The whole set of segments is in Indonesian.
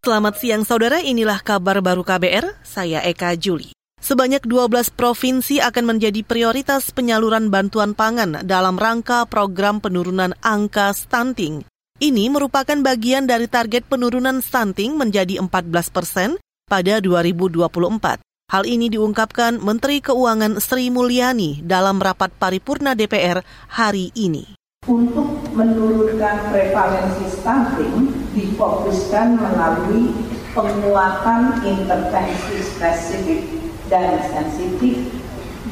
Selamat siang saudara, inilah kabar baru KBR, saya Eka Juli. Sebanyak 12 provinsi akan menjadi prioritas penyaluran bantuan pangan dalam rangka program penurunan angka stunting. Ini merupakan bagian dari target penurunan stunting menjadi 14 persen pada 2024. Hal ini diungkapkan Menteri Keuangan Sri Mulyani dalam rapat paripurna DPR hari ini. Untuk menurunkan prevalensi stunting difokuskan melalui penguatan intervensi spesifik dan sensitif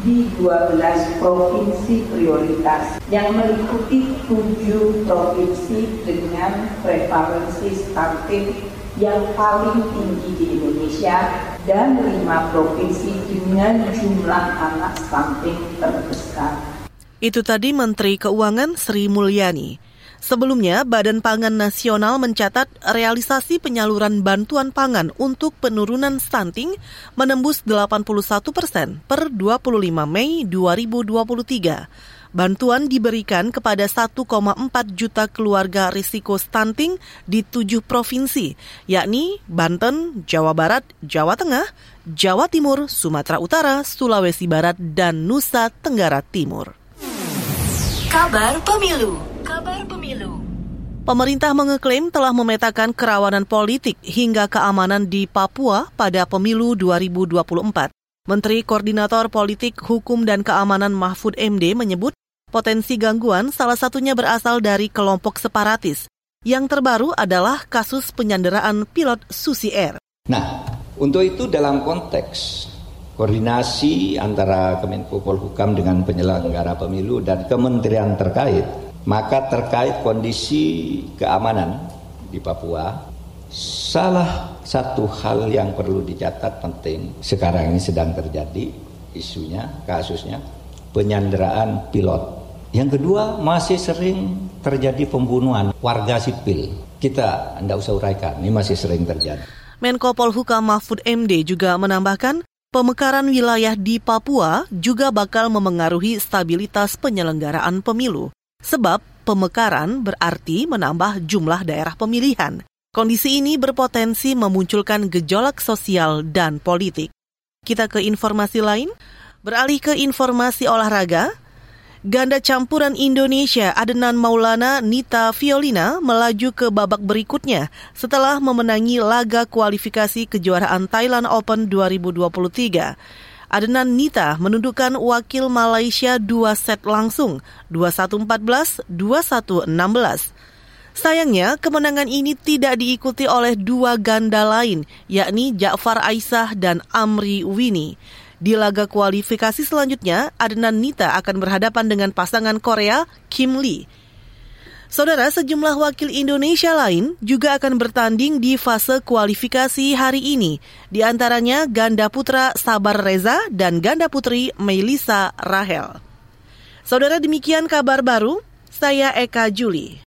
di 12 provinsi prioritas yang meliputi 7 provinsi dengan prevalensi stunting yang paling tinggi di Indonesia dan 5 provinsi dengan jumlah anak stunting terbesar. Itu tadi Menteri Keuangan Sri Mulyani. Sebelumnya, Badan Pangan Nasional mencatat realisasi penyaluran bantuan pangan untuk penurunan stunting menembus 81 persen per 25 Mei 2023. Bantuan diberikan kepada 1,4 juta keluarga risiko stunting di tujuh provinsi, yakni Banten, Jawa Barat, Jawa Tengah, Jawa Timur, Sumatera Utara, Sulawesi Barat, dan Nusa Tenggara Timur. Kabar Pemilu. Kabar Pemilu. Pemerintah mengeklaim telah memetakan kerawanan politik hingga keamanan di Papua pada pemilu 2024. Menteri Koordinator Politik, Hukum, dan Keamanan Mahfud MD menyebut potensi gangguan salah satunya berasal dari kelompok separatis. Yang terbaru adalah kasus penyanderaan pilot Susi Air. Nah, untuk itu dalam konteks koordinasi antara Kemenko Polhukam dengan penyelenggara pemilu dan kementerian terkait, maka terkait kondisi keamanan di Papua, salah satu hal yang perlu dicatat penting sekarang ini sedang terjadi isunya, kasusnya penyanderaan pilot. Yang kedua masih sering terjadi pembunuhan warga sipil. Kita tidak usah uraikan, ini masih sering terjadi. Menko Polhukam Mahfud MD juga menambahkan Pemekaran wilayah di Papua juga bakal memengaruhi stabilitas penyelenggaraan pemilu, sebab pemekaran berarti menambah jumlah daerah pemilihan. Kondisi ini berpotensi memunculkan gejolak sosial dan politik. Kita ke informasi lain, beralih ke informasi olahraga. Ganda campuran Indonesia Adenan Maulana Nita Violina melaju ke babak berikutnya setelah memenangi laga kualifikasi kejuaraan Thailand Open 2023. Adenan Nita menundukkan wakil Malaysia dua set langsung, 21-14, 21-16. Sayangnya, kemenangan ini tidak diikuti oleh dua ganda lain, yakni Ja'far Aisyah dan Amri Wini. Di laga kualifikasi selanjutnya, Adnan Nita akan berhadapan dengan pasangan Korea Kim Lee. Saudara, sejumlah wakil Indonesia lain juga akan bertanding di fase kualifikasi hari ini. Di antaranya ganda putra Sabar Reza dan ganda putri Melisa Rahel. Saudara, demikian kabar baru. Saya Eka Juli.